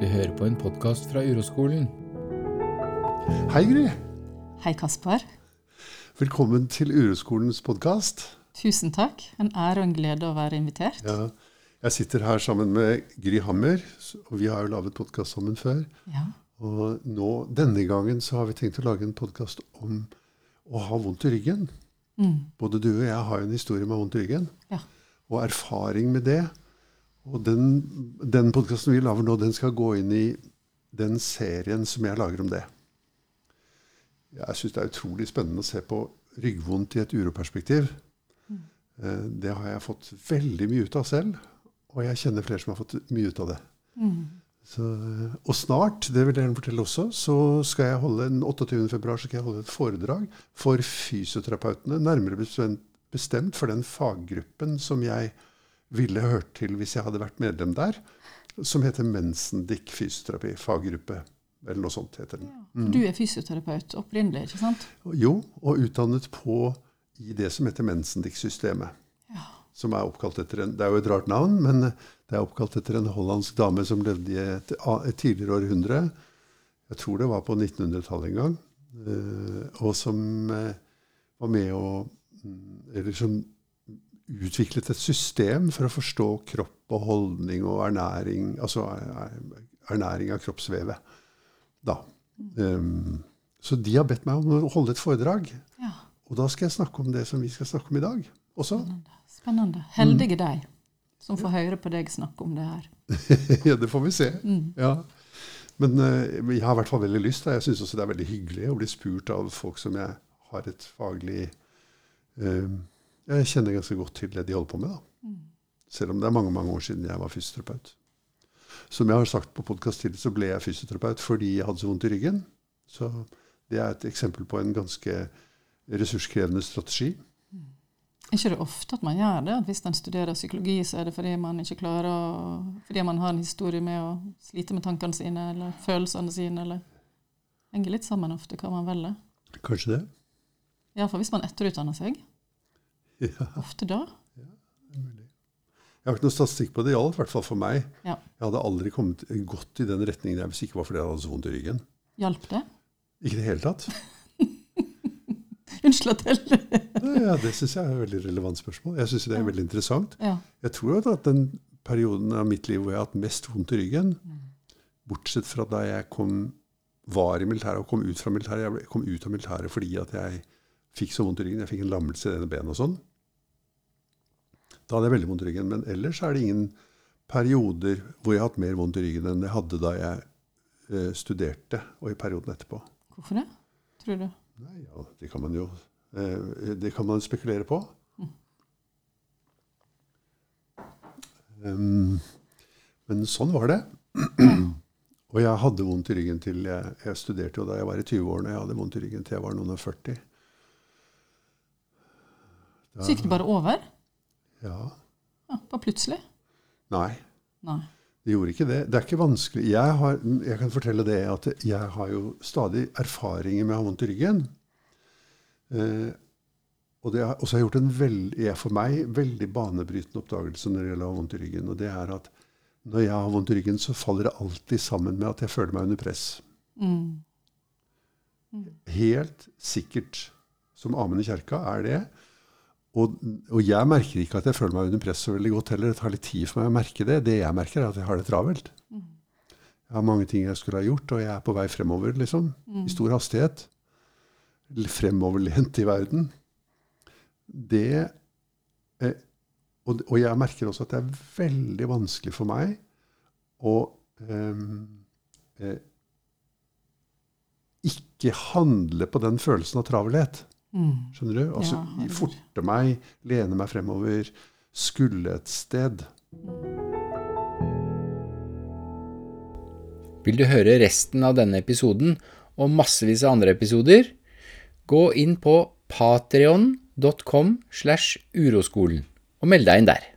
Du hører på en podkast fra Uroskolen. Hei, Gry. Hei, Kasper. Velkommen til Uroskolens podkast. Tusen takk. En ære og en glede å være invitert. Ja, jeg sitter her sammen med Gry Hammer, og vi har jo laget podkast sammen før. Ja. Og nå, denne gangen så har vi tenkt å lage en podkast om å ha vondt i ryggen. Mm. Både du og jeg har jo en historie med vondt i ryggen, Ja. og erfaring med det. Og den, den podkasten vi lager nå, den skal gå inn i den serien som jeg lager om det. Jeg syns det er utrolig spennende å se på ryggvondt i et uroperspektiv. Mm. Det har jeg fått veldig mye ut av selv, og jeg kjenner flere som har fått mye ut av det. Mm. Så, og snart, det vil jeg gjerne fortelle også, så skal jeg holde den 28. februar skal jeg holde et foredrag for fysioterapeutene, nærmere bestemt for den faggruppen som jeg ville hørt til hvis jeg hadde vært medlem der, som heter Mensendick fysioterapi, faggruppe, eller noe sånt heter den. For du er fysioterapeut opprinnelig, ikke sant? Jo, og utdannet på i det som heter Mensendick-systemet. Ja. Som er oppkalt etter en, Det er jo et rart navn, men det er oppkalt etter en hollandsk dame som levde i et, et tidligere århundre. Jeg tror det var på 1900-tallet en gang. eh, Og som eh, var med å mm, Eller som utviklet et system for å forstå kropp og holdning og ernæring. Altså er- ernæring av kroppsvevet. Da. Um, så de har bedt meg om å holde et foredrag. ja. Og da skal jeg snakke om det som vi skal snakke om i dag også. Spennende. Spennende. Heldige deg som får høre på deg snakke om det her. ja, det får vi se. Mm. Ja. Men uh, jeg har i hvert fall veldig lyst. da. Jeg syns også det er veldig hyggelig å bli spurt av folk som jeg har et faglig eh, Jeg kjenner ganske godt til det de holder på med. da. Mm. Selv om det er mange mange år siden jeg var fysioterapeut. Som jeg har sagt på podkast tidligere, så ble jeg fysioterapeut fordi jeg hadde så vondt i ryggen. Så det er et eksempel på en ganske ressurskrevende strategi. Er ikke det ofte at man gjør det? At hvis en studerer psykologi, så er det fordi man ikke klarer å Fordi man har en historie med å slite med tankene sine eller følelsene sine, eller Henger litt sammen ofte hva man velger. Kanskje det? Iallfall hvis man etterutdanner seg. Ja. Ofte da. Jeg har ikke noe statistikk på det. Det gjaldt i hvert fall for meg. Ja. Jeg hadde aldri kommet godt i den retningen der hvis det ikke var fordi jeg hadde så vondt i ryggen. Hjalp det? Ikke i det hele tatt. Unnskyld at jeg Ja, det syns jeg er et veldig relevant spørsmål. Jeg syns det er veldig interessant. Ja. Jeg tror at den perioden av mitt liv hvor jeg har hatt mest vondt i ryggen, bortsett fra da jeg kom, var i militæret og kom ut fra militæret Jeg kom ut av militæret fordi at jeg fikk så vondt i ryggen. Jeg fikk en lammelse i det ene benet og sånn. Da hadde jeg veldig vondt i ryggen. Men ellers er det ingen perioder hvor jeg har hatt mer vondt i ryggen enn jeg hadde da jeg eh, studerte, og i perioden etterpå. Hvorfor det, tror du? Nei, ja, det kan man jo eh, Det kan man spekulere på. Um, men sånn var det. og jeg hadde vondt i ryggen til jeg, jeg studerte jo da jeg var i 20-årene. Jeg hadde vondt i ryggen til jeg var noen og 40. Så gikk det bare over? Ja. Ja, bare plutselig? Nei. Nei. Det gjorde ikke det. Det er ikke vanskelig. Jeg, har, jeg kan fortelle det at jeg har jo stadig erfaringer med å ha vondt i ryggen. Eh, og det har, også har gjort en veld, for meg veldig banebrytende oppdagelse når det gjelder å ha vondt i ryggen. Og det er at når jeg har vondt i ryggen, så faller det alltid sammen med at jeg føler meg under press. Mm. Helt sikkert som amen i kjerka er det. Og, og jeg merker ikke at jeg føler meg under press så veldig godt heller. Det tar litt tid for meg å merke det. Det jeg merker, er at jeg har det travelt. Jeg har mange ting jeg skulle ha gjort, og jeg er på vei fremover, liksom. I stor hastighet. Fremoverlent i verden. Det eh, og, og jeg merker også at det er veldig vanskelig for meg å eh, eh, ikke handle på den følelsen av travelhet. Mm. Skjønner du? Altså Ja, forte meg, lene meg fremover, skulle et sted. Vil du høre resten av denne episoden og massevis av andre episoder? Gå inn på patreon.com slash uroskolen og meld deg inn der.